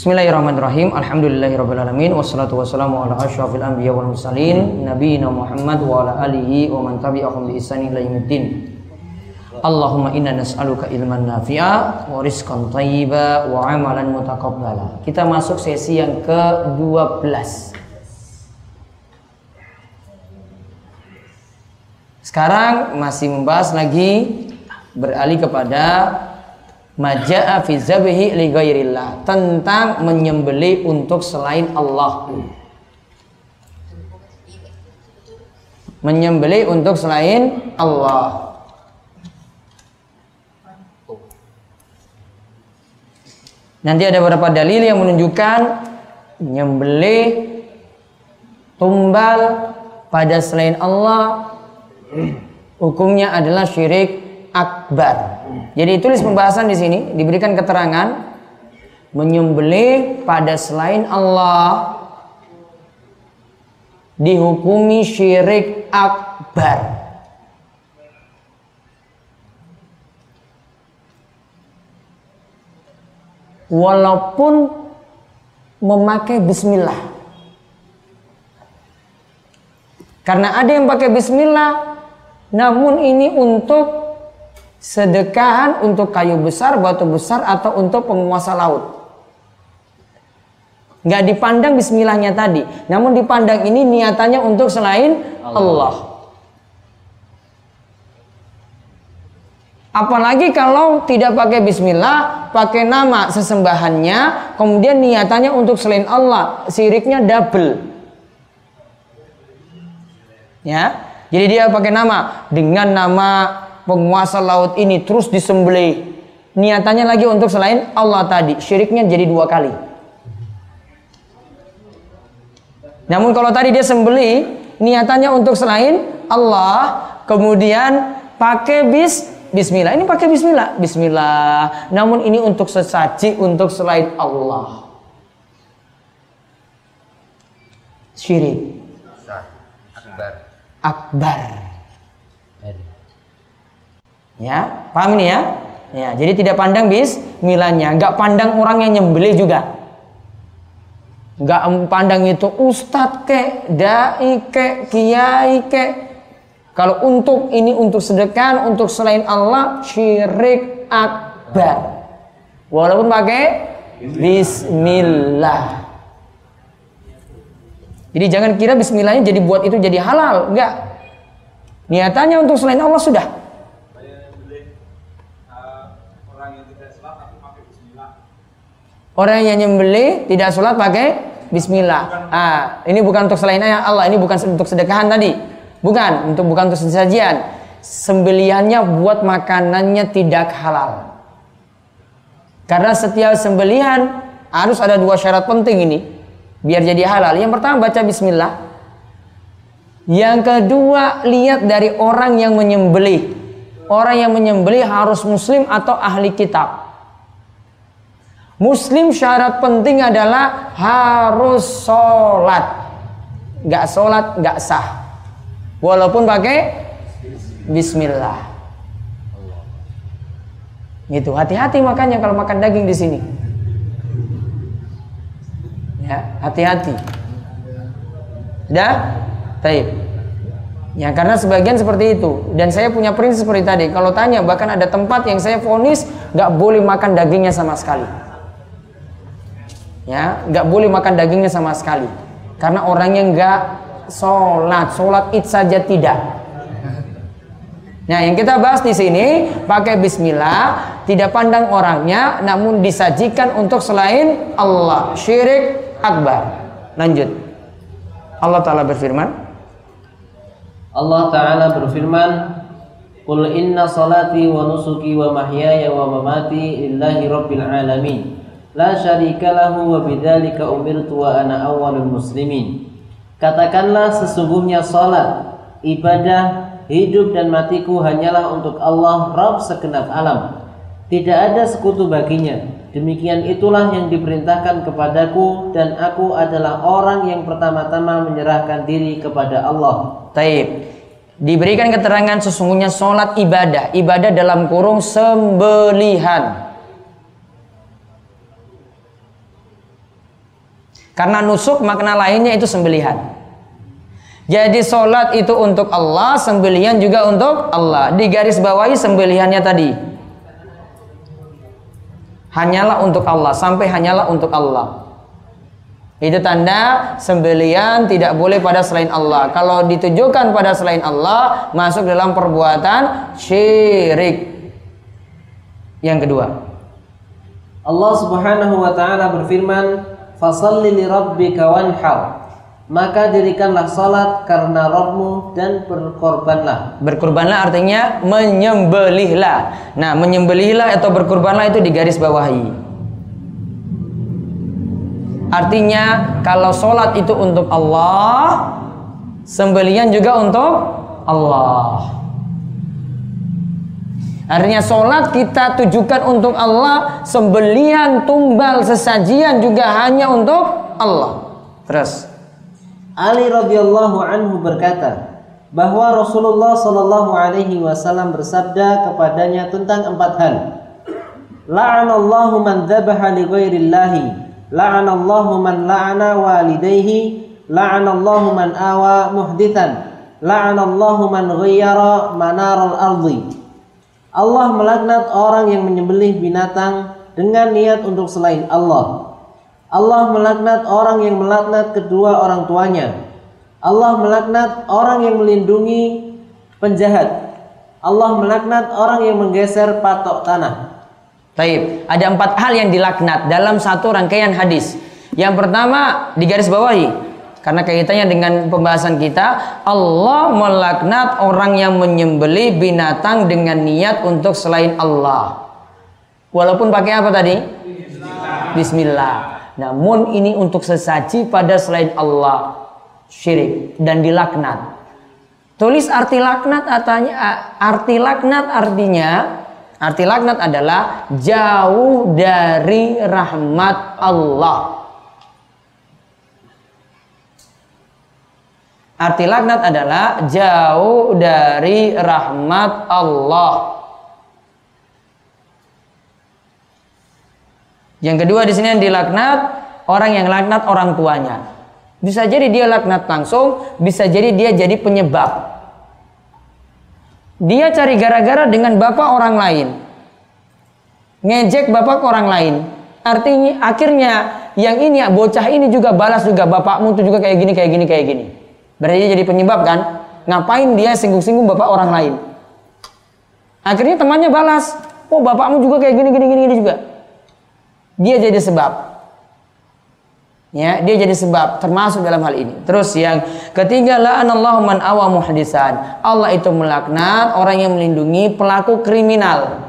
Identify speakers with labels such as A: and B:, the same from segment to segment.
A: Bismillahirrahmanirrahim. Alhamdulillahirabbil wassalatu wassalamu ala asyrafil anbiya wal mursalin nabiyina Muhammad wa ala alihi wa man tabi'ahum bi ihsani ila. Allahumma inna nas'aluka ilman nafi'a wa rizqan thayyiba wa amalan mutaqabbala. Kita masuk sesi yang ke-12. Sekarang masih membahas lagi beralih kepada Maja'a fi zabihi li ghairillah tentang menyembeli untuk selain Allah. Menyembeli untuk selain Allah. Nanti ada beberapa dalil yang menunjukkan menyembeli tumbal pada selain Allah hukumnya adalah syirik akbar. Jadi tulis pembahasan di sini diberikan keterangan menyembelih pada selain Allah dihukumi syirik akbar. Walaupun memakai bismillah. Karena ada yang pakai bismillah namun ini untuk sedekahan untuk kayu besar, batu besar atau untuk penguasa laut. Nggak dipandang bismillahnya tadi, namun dipandang ini niatannya untuk selain Allah. Allah. Apalagi kalau tidak pakai bismillah, pakai nama sesembahannya, kemudian niatannya untuk selain Allah, siriknya double. Ya, jadi dia pakai nama dengan nama penguasa laut ini terus disembelih. Niatannya lagi untuk selain Allah tadi. Syiriknya jadi dua kali. Namun kalau tadi dia sembelih, niatannya untuk selain Allah, kemudian pakai bis bismillah. Ini pakai bismillah, bismillah. Namun ini untuk sesaji untuk selain Allah. Syirik. Akbar. Akbar. Ya, paham ini ya? Ya, jadi tidak pandang bismillahnya, nggak pandang orang yang nyembelih juga. Nggak pandang itu ustadz ke, dai ke, kiai ke. Kalau untuk ini untuk sedekah, untuk selain Allah, syirik akbar. Walaupun pakai bismillah. Jadi jangan kira bismillahnya jadi buat itu jadi halal, enggak. Niatannya untuk selain Allah sudah. Orang yang nyembeli tidak sholat pakai Bismillah. Ah, ini bukan untuk selain Allah, ini bukan untuk sedekahan tadi. Bukan, untuk bukan untuk sesajian. Sembelihannya buat makanannya tidak halal. Karena setiap sembelihan harus ada dua syarat penting ini biar jadi halal. Yang pertama baca bismillah. Yang kedua lihat dari orang yang menyembelih. Orang yang menyembelih harus muslim atau ahli kitab. Muslim syarat penting adalah harus sholat. Gak sholat gak sah. Walaupun pakai Bismillah. Gitu. Hati-hati makanya kalau makan daging di sini. Ya, hati-hati. Dah? Taib. Ya karena sebagian seperti itu dan saya punya prinsip seperti tadi. Kalau tanya bahkan ada tempat yang saya vonis nggak boleh makan dagingnya sama sekali ya nggak boleh makan dagingnya sama sekali. Karena orangnya nggak sholat. Sholat id saja tidak. Nah yang kita bahas di sini pakai Bismillah tidak pandang orangnya namun disajikan untuk selain Allah. Syirik akbar. Lanjut. Allah Ta'ala berfirman.
B: Allah Ta'ala berfirman Qul inna salati wa nusuki wa mahyaya wa mamati lillahi rabbil alamin La syarika lahu wa bidzalika umirtu wa ana awwalul muslimin. Katakanlah sesungguhnya salat, ibadah, hidup dan matiku hanyalah untuk Allah Rabb segenap alam. Tidak ada sekutu baginya. Demikian itulah yang diperintahkan kepadaku dan aku adalah orang yang pertama-tama menyerahkan diri kepada Allah.
A: Taib. Diberikan keterangan sesungguhnya sholat ibadah. Ibadah dalam kurung sembelihan. Karena nusuk makna lainnya itu sembelihan. Jadi sholat itu untuk Allah, sembelihan juga untuk Allah. Di garis bawahi sembelihannya tadi. Hanyalah untuk Allah, sampai hanyalah untuk Allah. Itu tanda sembelian tidak boleh pada selain Allah. Kalau ditujukan pada selain Allah, masuk dalam perbuatan syirik. Yang kedua,
B: Allah Subhanahu wa taala berfirman, "Fashalli li rabbika wanhar." maka dirikanlah salat karena Rabbmu dan berkorbanlah.
A: Berkorbanlah artinya menyembelihlah. Nah, menyembelihlah atau berkorbanlah itu di garis bawahi. Artinya kalau sholat itu untuk Allah, sembelihan juga untuk Allah. Artinya sholat kita tujukan untuk Allah, sembelian, tumbal, sesajian juga hanya untuk Allah. Terus.
B: Ali radhiyallahu anhu berkata bahwa Rasulullah shallallahu alaihi wasallam bersabda kepadanya tentang empat hal. La'anallahu man dzabaha li ghairillahi, la'anallahu man la'ana walidayhi, la'anallahu man awa muhdithan, la'anallahu man ghayyara manaral ardi. Allah melaknat orang yang menyembelih binatang dengan niat untuk selain Allah. Allah melaknat orang yang melaknat kedua orang tuanya. Allah melaknat orang yang melindungi penjahat. Allah melaknat orang yang menggeser patok tanah.
A: Taib. Ada empat hal yang dilaknat dalam satu rangkaian hadis. Yang pertama di garis bawahi karena kaitannya dengan pembahasan kita, Allah melaknat orang yang menyembeli binatang dengan niat untuk selain Allah. Walaupun pakai apa tadi? Bismillah. Bismillah. Namun ini untuk sesaji pada selain Allah syirik dan dilaknat. Tulis arti laknat artinya arti laknat artinya arti laknat adalah jauh dari rahmat Allah. Arti laknat adalah jauh dari rahmat Allah. Yang kedua di sini yang dilaknat orang yang laknat orang tuanya. Bisa jadi dia laknat langsung, bisa jadi dia jadi penyebab. Dia cari gara-gara dengan bapak orang lain. Ngejek bapak orang lain. Artinya akhirnya yang ini bocah ini juga balas juga bapakmu tuh juga kayak gini kayak gini kayak gini. Berarti jadi penyebab kan? Ngapain dia singgung-singgung bapak orang lain? Akhirnya temannya balas, "Oh, bapakmu juga kayak gini gini gini, gini juga." dia jadi sebab. Ya, dia jadi sebab termasuk dalam hal ini. Terus yang ketiga la'anallahu man awa muhdisan. Allah itu melaknat orang yang melindungi pelaku kriminal.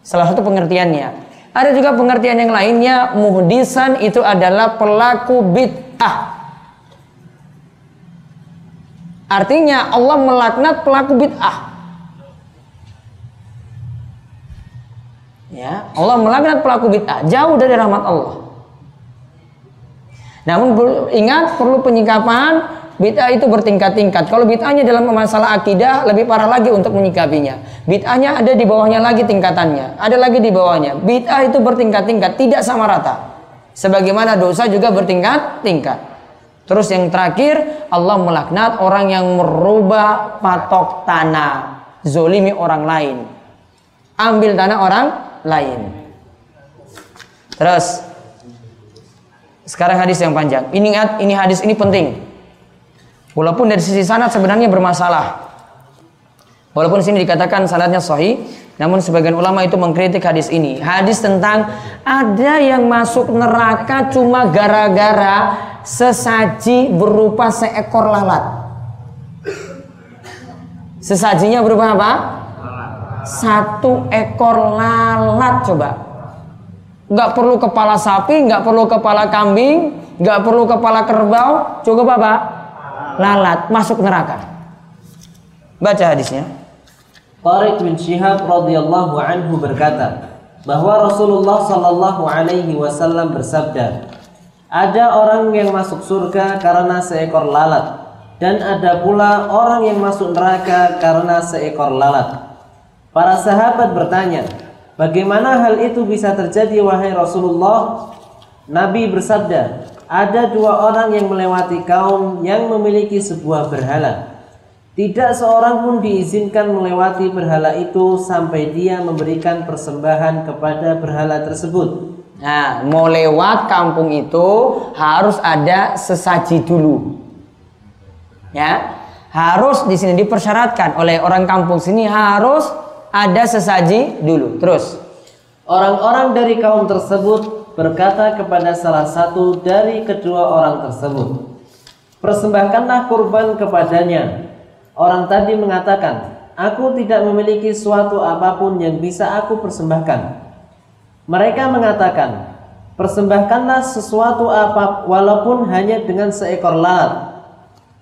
A: Salah satu pengertiannya. Ada juga pengertian yang lainnya muhdisan itu adalah pelaku bid'ah. Artinya Allah melaknat pelaku bid'ah. Ya, Allah melaknat pelaku bid'ah jauh dari rahmat Allah. Namun ingat perlu penyikapan bid'ah itu bertingkat-tingkat. Kalau bid'ahnya dalam masalah akidah lebih parah lagi untuk menyikapinya. Bid'ahnya ada di bawahnya lagi tingkatannya, ada lagi di bawahnya. Bid'ah itu bertingkat-tingkat, tidak sama rata. Sebagaimana dosa juga bertingkat-tingkat. Terus yang terakhir, Allah melaknat orang yang merubah patok tanah, zolimi orang lain. Ambil tanah orang lain. Terus sekarang hadis yang panjang. Ini ini hadis ini penting. Walaupun dari sisi sanad sebenarnya bermasalah. Walaupun sini dikatakan sanadnya sahih, namun sebagian ulama itu mengkritik hadis ini. Hadis tentang ada yang masuk neraka cuma gara-gara sesaji berupa seekor lalat. Sesajinya berupa apa? satu ekor lalat coba nggak perlu kepala sapi nggak perlu kepala kambing nggak perlu kepala kerbau coba bapak lalat masuk neraka Baca hadisnya.
B: Tariq bin Syihab radhiyallahu anhu berkata bahwa Rasulullah sallallahu alaihi wasallam bersabda, ada orang yang masuk surga karena seekor lalat dan ada pula orang yang masuk neraka karena seekor lalat. Para sahabat bertanya, bagaimana hal itu bisa terjadi wahai Rasulullah? Nabi bersabda, ada dua orang yang melewati kaum yang memiliki sebuah berhala. Tidak seorang pun diizinkan melewati berhala itu sampai dia memberikan persembahan kepada berhala tersebut.
A: Nah, mau lewat kampung itu harus ada sesaji dulu. Ya, harus di sini dipersyaratkan oleh orang kampung sini harus ada sesaji dulu. Terus
B: Orang-orang dari kaum tersebut berkata kepada salah satu dari kedua orang tersebut, "Persembahkanlah kurban kepadanya." Orang tadi mengatakan, "Aku tidak memiliki suatu apa pun yang bisa aku persembahkan." Mereka mengatakan, "Persembahkanlah sesuatu apa walaupun hanya dengan seekor lalat."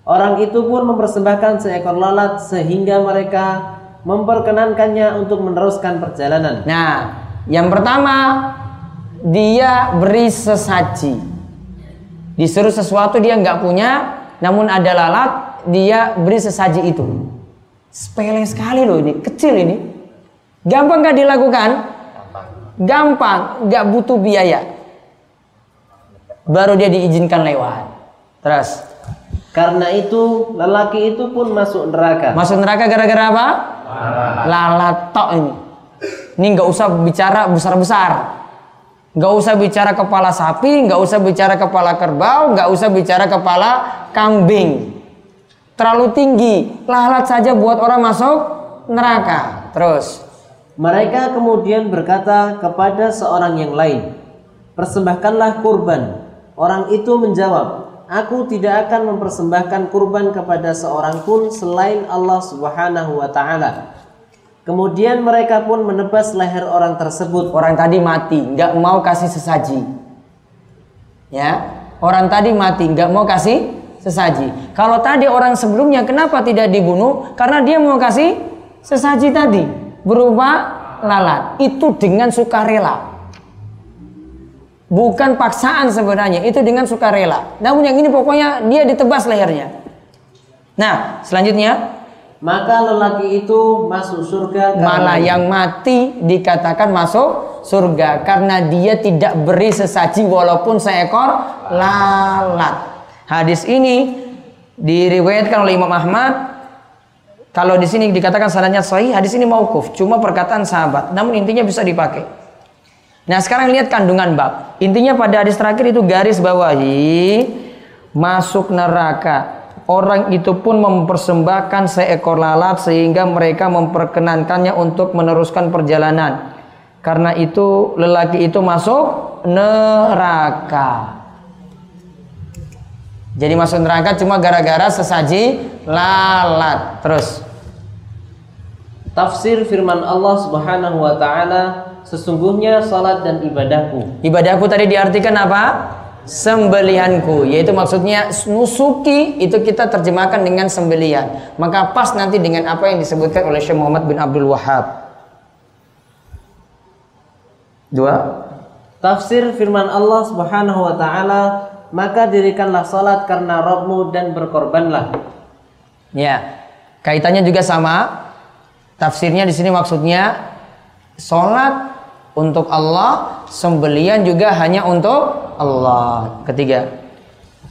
B: Orang itu pun mempersembahkan seekor lalat sehingga mereka memperkenankannya untuk meneruskan perjalanan.
A: Nah, yang pertama dia beri sesaji. Disuruh sesuatu dia nggak punya, namun ada lalat, dia beri sesaji itu. Sepele sekali loh ini, kecil ini. Gampang nggak dilakukan? Gampang, nggak butuh biaya. Baru dia diizinkan lewat. Terus,
B: Karena itu lelaki itu pun masuk neraka.
A: masuk neraka gara-gara apa? Lalat tok ini. Ini nggak usah bicara besar-besar. Nggak usah bicara kepala sapi, nggak usah bicara kepala kerbau, nggak usah bicara kepala kambing. Terlalu tinggi, lalat saja buat orang masuk neraka. Terus,
B: Mereka kemudian berkata kepada seorang yang lain, "Persembahkanlah kurban." Orang itu menjawab, "Aku tidak akan mempersembahkan kurban kepada seorang pun selain Allah Subhanahu wa taala." Kemudian mereka pun menebas leher orang tersebut.
A: orang tadi mati, nggak mau kasih sesaji. Ya, orang tadi mati, nggak mau kasih sesaji. Kalau tadi orang sebelumnya kenapa tidak dibunuh? Karena dia mau kasih sesaji tadi berupa lalat. Itu dengan sukarela. Bukan paksaan sebenarnya, itu dengan sukarela. Namun yang ini pokoknya dia ditebas lehernya. Nah, selanjutnya
B: Maka lelaki itu masuk surga
A: malah yang mati dikatakan masuk surga karena dia tidak beri sesaji walaupun seekor lalat. Hadis ini diriwayatkan oleh Imam Ahmad. Kalau di sini dikatakan sanadnya sahih, hadis ini mauquf, cuma perkataan sahabat. Namun intinya bisa dipakai. Nah, sekarang lihat kandungan bab. Intinya pada hadis terakhir itu garis bawahi masuk neraka. Orang itu pun mempersembahkan seekor lalat sehingga mereka memperkenankannya untuk meneruskan perjalanan. Karena itu lelaki itu masuk neraka. Jadi masuk neraka cuma gara-gara sesaji lalat. Terus
B: Tafsir firman Allah Subhanahu wa taala, sesungguhnya salat dan ibadahku.
A: ibadahku tadi diartikan apa? Sembelihanku, yaitu maksudnya nusuki itu kita terjemahkan dengan sembelihan. Maka pas nanti dengan apa yang disebutkan oleh Syekh Muhammad bin Abdul Wahab. Dua.
B: Tafsir firman Allah Subhanahu wa taala, maka dirikanlah salat karena Rabbmu dan berkorbanlah.
A: Ya, kaitannya juga sama. Tafsirnya di sini maksudnya sholat untuk Allah, sembelian juga hanya untuk Allah. Ketiga,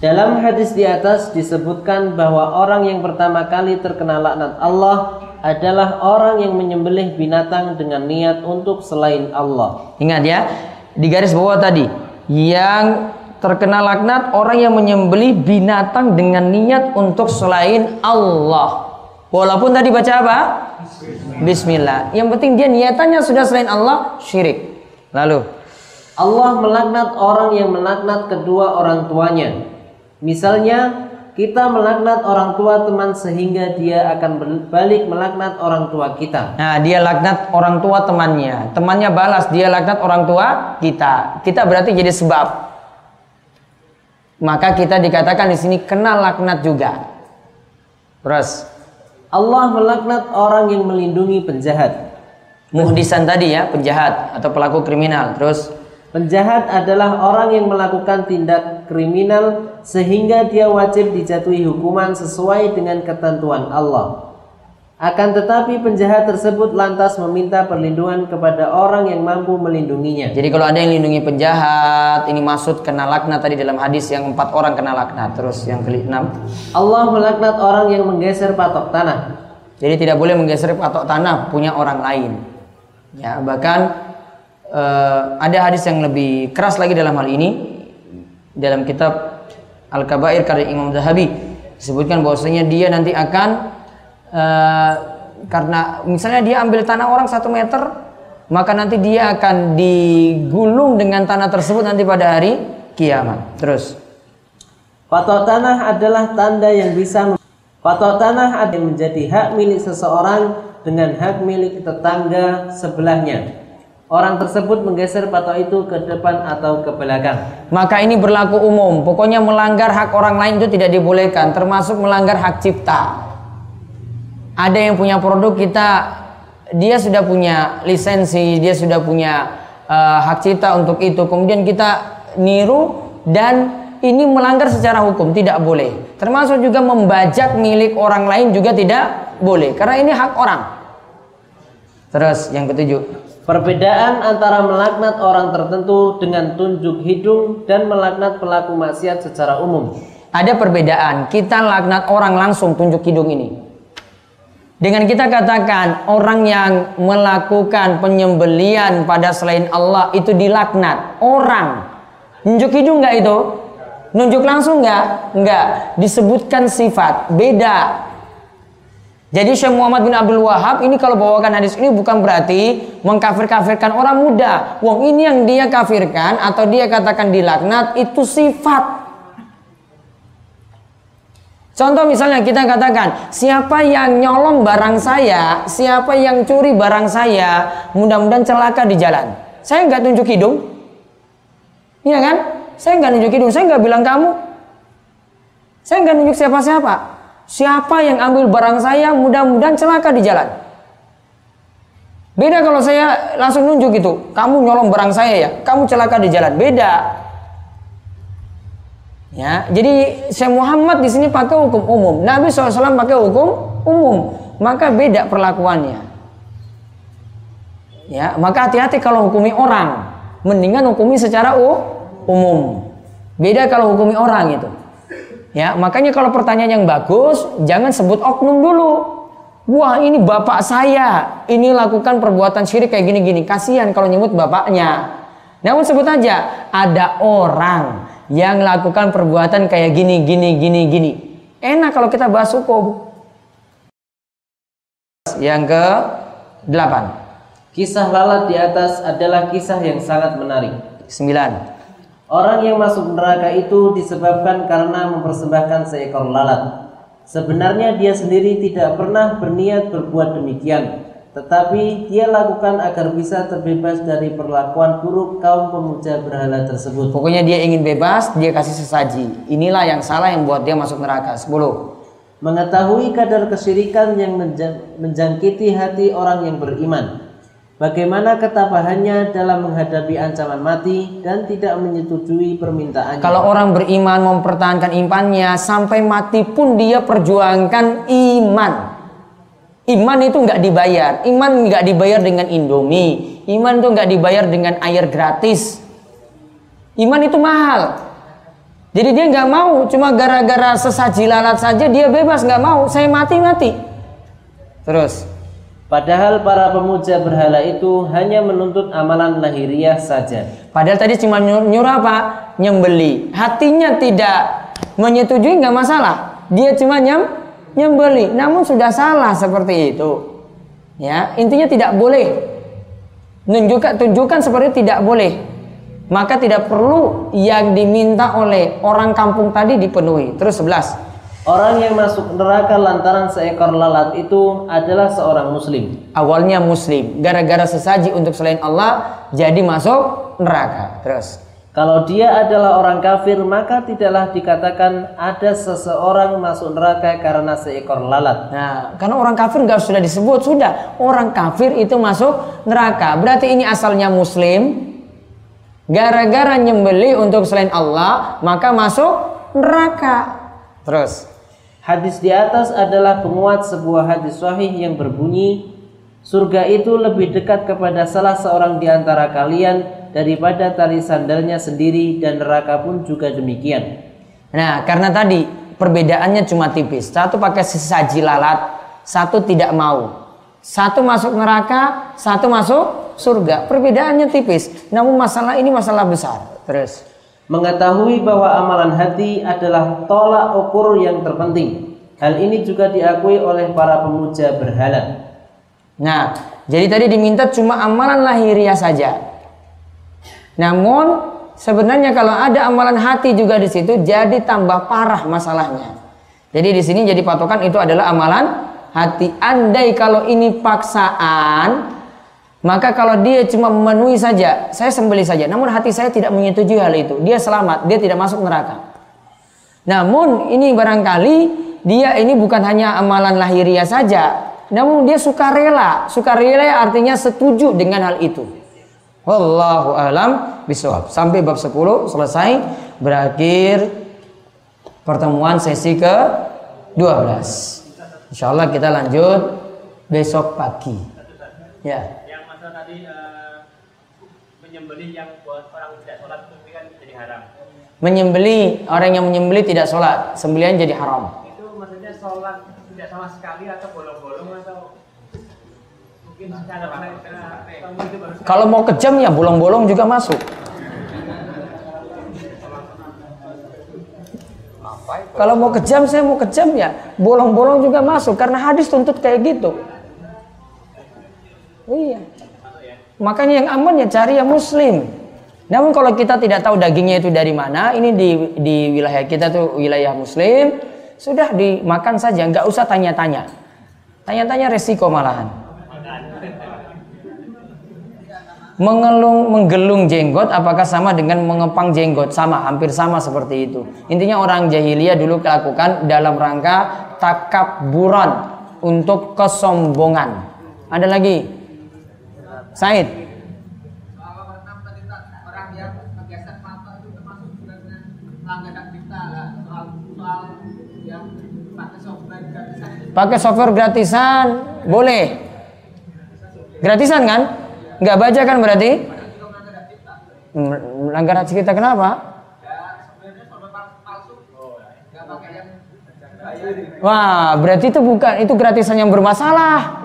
B: Dalam hadis di atas disebutkan bahwa orang yang pertama kali terkena laknat Allah adalah orang yang menyembelih binatang dengan niat untuk selain Allah.
A: ingat ya, di garis bawah tadi, yang terkena laknat orang yang menyembelih binatang dengan niat untuk selain Allah. Walaupun tadi baca apa? Bismillah. Yang penting dia niatannya sudah selain Allah, syirik. Lalu,
B: Allah melaknat orang yang melaknat kedua orang tuanya. Misalnya, kita melaknat orang tua teman sehingga dia akan balik melaknat orang tua kita.
A: Nah, dia laknat orang tua temannya. Temannya balas, dia laknat orang tua kita. Kita berarti jadi sebab. Maka kita dikatakan di sini kena laknat juga. Terus,
B: Allah melaknat orang yang melindungi penjahat.
A: Muhdisan tadi ya, penjahat atau pelaku kriminal. Terus
B: Penjahat adalah orang yang melakukan tindak kriminal sehingga dia wajib dijatuhi hukuman sesuai dengan ketentuan Allah. Akan tetapi penjahat tersebut lantas meminta perlindungan kepada orang yang mampu melindunginya.
A: Jadi kalau ada yang lindungi penjahat, ini maksud kena laknat tadi dalam hadis yang empat orang kena laknat. Terus yang keenam,
B: Allah melaknat orang yang menggeser patok tanah.
A: jadi tidak boleh menggeser patok tanah punya orang lain. Ya bahkan eh, ada hadis yang lebih keras lagi dalam hal ini dalam kitab Al Kabair karya Imam Zahabi disebutkan bahwasanya dia nanti akan eh, karena misalnya dia ambil tanah orang satu meter maka nanti dia akan digulung dengan tanah tersebut nanti pada hari kiamat. Terus
B: Patok tanah adalah tanda yang bisa Patok tanah ada yang menjadi hak milik seseorang dengan hak milik tetangga sebelahnya. Orang tersebut menggeser patok itu ke depan atau ke belakang.
A: Maka ini berlaku umum. Pokoknya melanggar hak orang lain itu tidak dibolehkan, termasuk melanggar hak cipta. Ada yang punya produk kita, dia sudah punya lisensi, dia sudah punya eh, hak cipta untuk itu. Kemudian kita niru dan ini melanggar secara hukum, tidak boleh. Termasuk juga membajak milik orang lain juga tidak boleh, karena ini hak orang. Terus yang ketujuh,
B: Perbedaan antara melaknat orang tertentu dengan tunjuk hidung dan melaknat pelaku maksiat secara umum.
A: Ada perbedaan. Kita laknat orang langsung tunjuk hidung ini. Dengan kita katakan orang yang melakukan penyembelian pada selain Allah itu dilaknat. Orang. Nunjuk hidung nggak itu? Nunjuk langsung nggak? Nggak. Disebutkan sifat. Beda. Jadi Syekh Muhammad bin Abdul Wahab ini kalau bawakan hadis ini bukan berarti mengkafir-kafirkan orang muda. Wong ini yang dia kafirkan atau dia katakan dilaknat itu sifat. Contoh misalnya kita katakan, siapa yang nyolong barang saya, siapa yang curi barang saya, mudah-mudahan celaka di jalan. Saya nggak tunjuk hidung, iya kan? Saya nggak tunjuk hidung, saya nggak bilang kamu. Saya nggak nunjuk siapa-siapa. Siapa yang ambil barang saya, mudah-mudahan celaka di jalan. Beda kalau saya langsung nunjuk gitu, kamu nyolong barang saya ya, kamu celaka di jalan. Beda. Ya, jadi Syekh Muhammad di sini pakai hukum umum. Nabi SAW pakai hukum umum. Maka beda perlakuannya. Ya, maka hati-hati kalau hukumi orang. Mendingan hukumi secara umum. Beda kalau hukumi orang itu. Ya, makanya kalau pertanyaan yang bagus, jangan sebut oknum dulu. Wah, ini bapak saya, ini lakukan perbuatan syirik kayak gini-gini. Kasihan kalau nyebut bapaknya. Namun sebut aja, ada orang yang lakukan perbuatan kayak gini, gini, gini, gini. Enak kalau kita bahas hukum. Yang ke delapan,
B: Kisah lalat di atas adalah kisah yang sangat menarik.
A: sembilan.
B: Orang yang masuk neraka itu disebabkan karena mempersembahkan seekor lalat. Sebenarnya dia sendiri tidak pernah berniat berbuat demikian, tetapi dia lakukan agar bisa terbebas dari perlakuan buruk kaum pemuja berhala tersebut.
A: Pokoknya dia ingin bebas, dia kasih sesaji. Inilah yang salah yang buat dia masuk neraka. Sepuluh.
B: Mengetahui kadar kesyirikan yang menja- menjangkiti hati orang yang beriman. Bagaimana ketabahannya dalam menghadapi ancaman mati dan tidak menyetujui permintaannya.
A: Kalau orang beriman mempertahankan imannya sampai mati pun dia perjuangkan iman. Iman itu nggak dibayar. Iman nggak dibayar dengan Indomie. Iman itu nggak dibayar dengan air gratis. Iman itu mahal. Jadi dia nggak mau cuma gara-gara sesaji lalat saja dia bebas nggak mau. Saya mati mati. Terus
B: Padahal para pemuja berhala itu hanya menuntut amalan lahiriah saja.
A: Padahal tadi cuma nyuruh, nyuruh apa? Nyembeli. Hatinya tidak menyetujui nggak masalah. Dia cuma nyem, nyembeli. Namun sudah salah seperti itu. Ya, intinya tidak boleh. Nunjukkan tunjukkan seperti itu tidak boleh. Maka tidak perlu yang diminta oleh orang kampung tadi dipenuhi. Terus 11.
B: Orang yang masuk neraka lantaran seekor lalat itu adalah seorang muslim.
A: Awalnya muslim, gara-gara sesaji untuk selain Allah jadi masuk neraka. Terus
B: Kalau dia adalah orang kafir, maka tidaklah dikatakan ada seseorang masuk neraka karena seekor lalat.
A: Nah, karena orang kafir nggak sudah disebut sudah orang kafir itu masuk neraka. Berarti ini asalnya muslim. Gara-gara nyembeli untuk selain Allah, maka masuk neraka. Terus,
B: Hadis di atas adalah penguat sebuah hadis sahih yang berbunyi, surga itu lebih dekat kepada salah seorang di antara kalian daripada tali sandalnya sendiri dan neraka pun juga demikian.
A: Nah, karena tadi perbedaannya cuma tipis. Satu pakai sesaji lalat, satu tidak mau. Satu masuk neraka, satu masuk surga. Perbedaannya tipis. Namun masalah ini masalah besar. Terus.
B: Mengetahui bahwa amalan hati adalah tolak ukur yang terpenting. Hal ini juga diakui oleh para pemuja berhala.
A: Nah, jadi tadi diminta cuma amalan lahiriah saja. Namun sebenarnya kalau ada amalan hati juga di situ jadi tambah parah masalahnya. Jadi di sini jadi patokan itu adalah amalan hati. Andai kalau ini paksaan, maka kalau dia cuma memenuhi saja, saya sembeli saja. Namun hati saya tidak menyetujui hal itu. Dia selamat, dia tidak masuk neraka. Namun ini barangkali dia ini bukan hanya amalan lahiriah saja, namun dia suka rela. Suka rela artinya setuju dengan hal itu. Wallahu alam bisawab. Sampai bab 10 selesai berakhir pertemuan sesi ke 12. Insyaallah kita lanjut besok pagi. Ya.
C: Yang masalah tadi uh, menyembelih yang buat orang tidak sholat itu kan jadi haram.
A: Menyembeli orang yang menyembeli tidak sholat, sembelihan jadi haram.
C: Itu maksudnya sholat tidak sama sekali atau bolong-bolong atau
A: Kalau mau kejam ya bolong-bolong juga masuk. Kalau mau kejam saya mau kejam ya bolong-bolong juga masuk karena hadis tuntut kayak gitu. Iya. Makanya yang aman ya cari yang muslim. Namun kalau kita tidak tahu dagingnya itu dari mana, ini di di wilayah kita tuh wilayah muslim, sudah dimakan saja, nggak usah tanya-tanya. Tanya-tanya resiko malahan mengelung menggelung jenggot apakah sama dengan mengepang jenggot? Sama hampir sama seperti itu. Intinya orang jahiliyah dulu melakukan dalam rangka takaburan untuk kesombongan. Ada lagi? Said? Pakai software gratisan. Boleh. Gratisan kan Nggak baca kan berarti? Melanggar hati kita kenapa? Wah, berarti itu bukan itu gratisan yang bermasalah.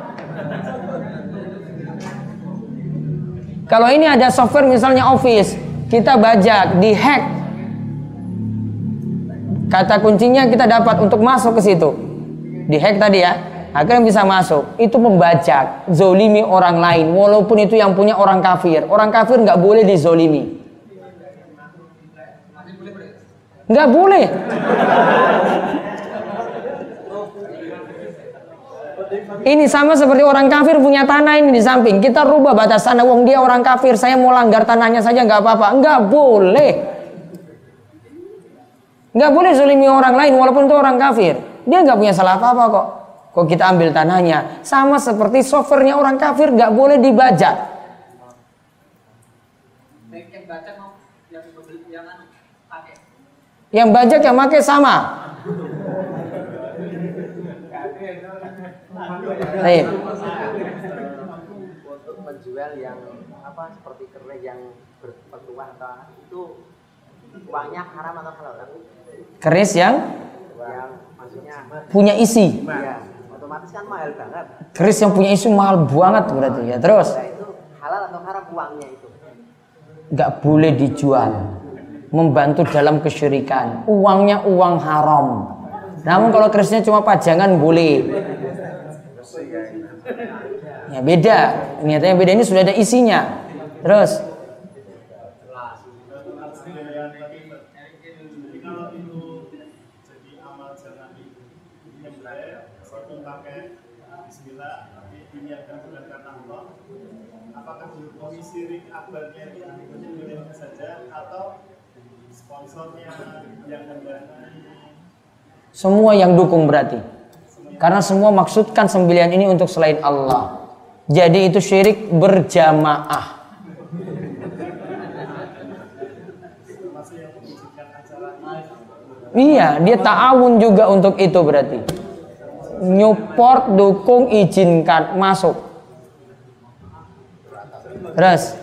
A: Kalau ini ada software misalnya Office, kita bajak, dihack. Kata kuncinya kita dapat untuk masuk ke situ. Dihack tadi ya agar bisa masuk itu membajak zolimi orang lain walaupun itu yang punya orang kafir. Orang kafir nggak boleh dizolimi. Nggak boleh. Ini sama seperti orang kafir punya tanah ini di samping. Kita rubah batas tanah wong dia orang kafir saya mau langgar tanahnya saja nggak apa-apa. Nggak boleh. Nggak boleh zolimi orang lain walaupun itu orang kafir. Dia nggak punya salah apa-apa kok Kok kita ambil tanahnya? Sama seperti softwarenya orang kafir nggak boleh dibajak. Yang bajak yang pakai sama. Baik.
D: Untuk menjual yang apa seperti keris yang berpetuah itu uangnya haram atau halal?
A: Keris yang
D: yang maksudnya
A: punya isi.
D: Ya otomatis kan mahal banget.
A: Keris yang punya isu mahal banget berarti ya. Terus?
D: Nah, itu halal atau haram uangnya itu?
A: Gak boleh dijual. Membantu dalam kesyirikan. Uangnya uang haram. Namun kalau kerisnya cuma pajangan boleh. Ya beda. Niatnya beda ini sudah ada isinya. Terus?
E: Bismillah tapi diniatkan bukan karena Allah apakah dihukumi syirik akbarnya itu berikutnya milihnya saja atau sponsornya yang
A: Semua yang dukung berarti. Karena semua maksudkan sembilan ini untuk selain Allah. Jadi itu syirik berjamaah. Iya, dia ta'awun juga untuk itu berarti. Nyupport, dukung, izinkan masuk. Terus,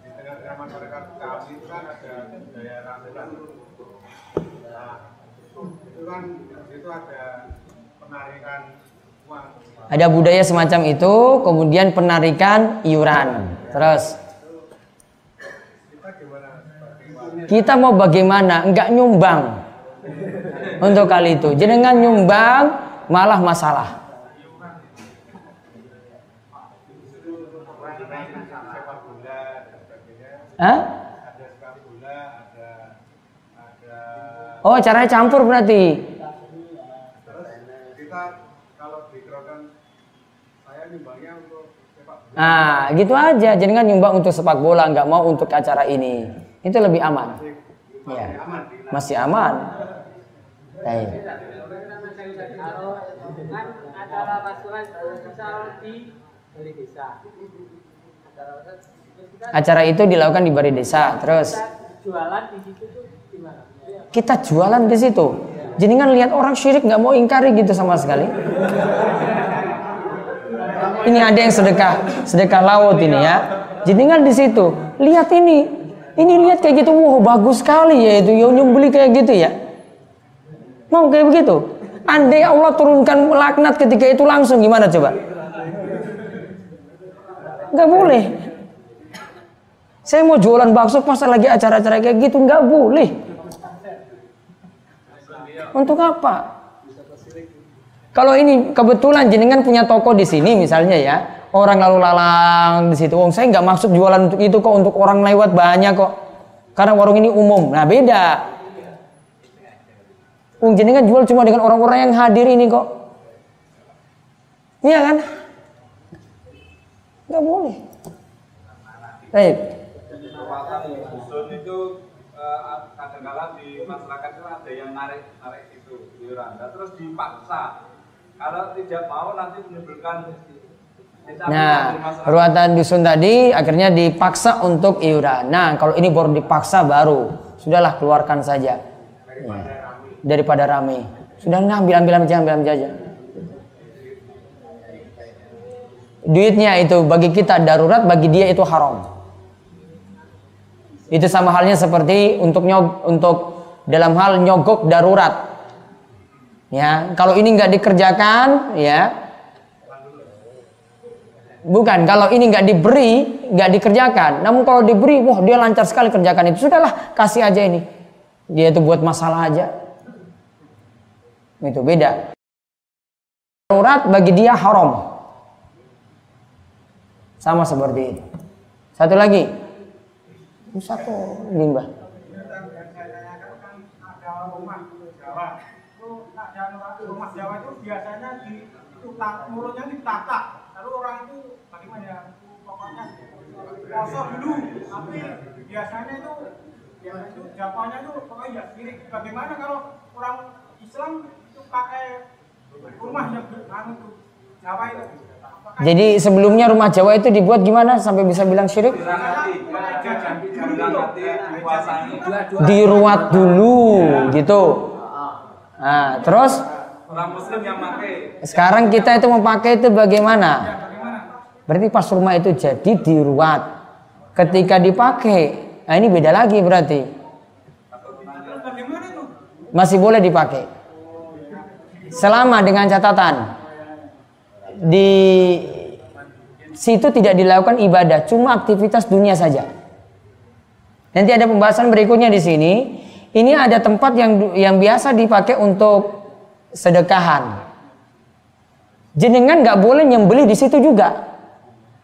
F: di tengah-tengah masyarakat kami itu kan ada budaya ramelan. Nah, itu kan itu ada penarikan uang.
A: Ada budaya semacam itu, kemudian penarikan iuran. Terus,
F: Kita
A: mau bagaimana? Enggak nyumbang untuk kali itu. Jenengan nyumbang malah masalah. Hah? Oh, caranya campur berarti.
F: terus kita kalau dikerokan saya nyumbangnya untuk sepak bola.
A: Nah, gitu aja. Jangan nyumbang untuk sepak bola, nggak mau untuk acara ini. Itu lebih aman. Ya, masih aman. Baik.
D: Kalau kan acara
A: itu dilakukan di balai desa. Terus kita jualan di situ. Jadi kan lihat orang syirik nggak mau ingkari gitu sama sekali. Ini ada yang sedekah, sedekah laut ini ya. Jadi di situ lihat ini, ini lihat kayak gitu, wah bagus sekali ya itu, yang nyembeli kayak gitu ya. Mau kayak begitu? Andai Allah turunkan laknat ketika itu langsung gimana coba? Nggak boleh. Saya mau jualan bakso pas lagi acara-acara kayak gitu nggak boleh. Untuk apa? Kalau ini kebetulan jenengan punya toko di sini misalnya ya, orang lalu lalang di situ. Wong saya nggak maksud jualan untuk itu kok untuk orang lewat banyak kok. Karena warung ini umum. Nah beda. Wong jenengan jual cuma dengan orang-orang yang hadir ini kok. Iya kan? Nggak boleh. Baik.
G: itu kadang-kala di masyarakat itu ada yang narik narik itu iuran terus dipaksa kalau tidak mau nanti menimbulkan
A: Nah, ruatan dusun tadi akhirnya dipaksa untuk iuran. Nah, kalau ini baru dipaksa baru, sudahlah keluarkan saja. Ya. Daripada rame. Sudah nah, ambil ambil ambil ambil aja. Duitnya itu bagi kita darurat, bagi dia itu haram. Itu sama halnya seperti untuk nyog, untuk dalam hal nyogok darurat. Ya, kalau ini nggak dikerjakan, ya Bukan, kalau ini nggak diberi, nggak dikerjakan. Namun kalau diberi, wah dia lancar sekali kerjakan itu. Sudahlah, kasih aja ini. Dia itu buat masalah aja. Itu beda. Darurat bagi dia haram. Sama seperti itu. Satu lagi. Satu limbah.
C: Jawa itu ada rumah Jawa itu biasanya di mulutnya ditata lalu orang itu bagaimana ya? Pokoknya kosong dulu. Tapi biasanya itu ya itu Japanya itu pokoknya ya sirik bagaimana kalau orang Islam itu pakai rumah yang anu itu Jawa itu? Apakah
A: Jadi sebelumnya rumah Jawa itu dibuat gimana? Sampai bisa bilang syirik? Diruat dulu gitu. Nah, terus
G: orang muslim yang pakai
A: sekarang kita itu memakai itu bagaimana? Berarti pas rumah itu jadi diruat. Ketika dipakai, nah ini beda lagi berarti. Masih boleh dipakai. Selama dengan catatan di situ tidak dilakukan ibadah, cuma aktivitas dunia saja. Nanti ada pembahasan berikutnya di sini. Ini ada tempat yang yang biasa dipakai untuk sedekahan. Jenengan nggak boleh nyembeli di situ juga.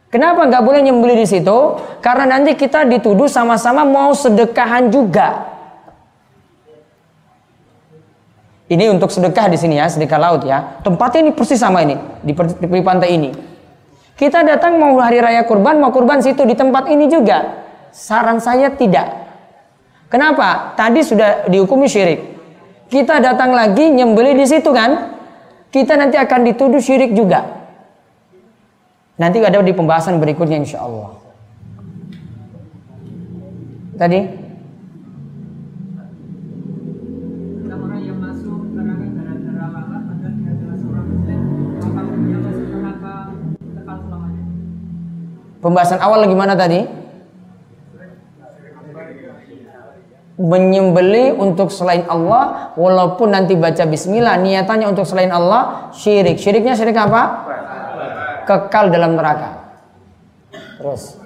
A: Kenapa nggak boleh nyembeli di situ? Karena nanti kita dituduh sama-sama mau sedekahan juga. Ini untuk sedekah di sini ya, sedekah laut ya. Tempatnya ini persis sama ini, di, di pantai ini. Kita datang mau hari raya kurban, mau kurban situ di tempat ini juga. Saran saya tidak. Kenapa? Tadi sudah dihukumi syirik. Kita datang lagi nyembeli di situ kan? Kita nanti akan dituduh syirik juga. Nanti ada di pembahasan berikutnya insya Allah. Tadi Pembahasan awal gimana tadi? Menyembeli untuk selain Allah walaupun nanti baca bismillah niatannya untuk selain Allah syirik. Syiriknya syirik apa? Kekal dalam neraka. Terus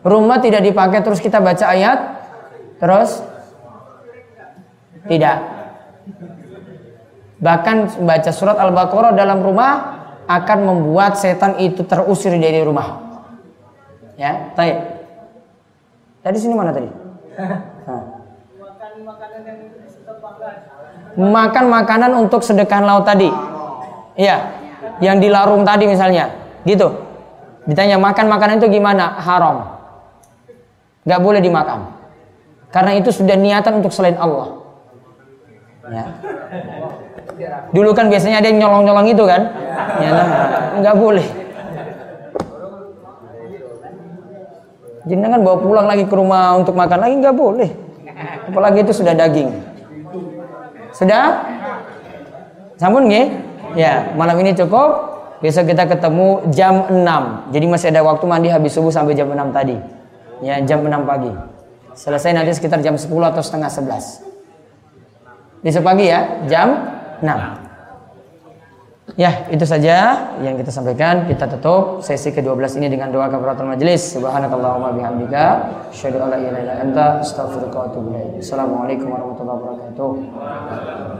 A: Rumah tidak dipakai terus kita baca ayat terus tidak Bahkan baca surat Al-Baqarah dalam rumah akan membuat setan itu terusir dari rumah. Ya, baik. Tadi sini mana tadi? Makan makanan untuk sedekah laut tadi. Iya. Yang di larung tadi misalnya. Gitu. Ditanya makan makanan itu gimana? Haram. Gak boleh dimakan. Karena itu sudah niatan untuk selain Allah. Ya. Dulu kan biasanya ada yang nyolong-nyolong itu kan? Ya, nah, nggak boleh. Jenengan bawa pulang lagi ke rumah untuk makan lagi nggak boleh. Apalagi itu sudah daging. Sudah? Sampun nggih? Ya, malam ini cukup. Besok kita ketemu jam 6. Jadi masih ada waktu mandi habis subuh sampai jam 6 tadi. Ya, jam 6 pagi. Selesai nanti sekitar jam 10 atau setengah 11. Besok pagi ya, jam Nah, ya itu saja yang kita sampaikan. Kita tutup sesi ke-12 ini dengan doa kafaratul majelis. Subhanakallahumma bihamdika, asyhadu an la ilaha illa anta, astaghfiruka wa atubu ilaik. Assalamualaikum warahmatullahi wabarakatuh.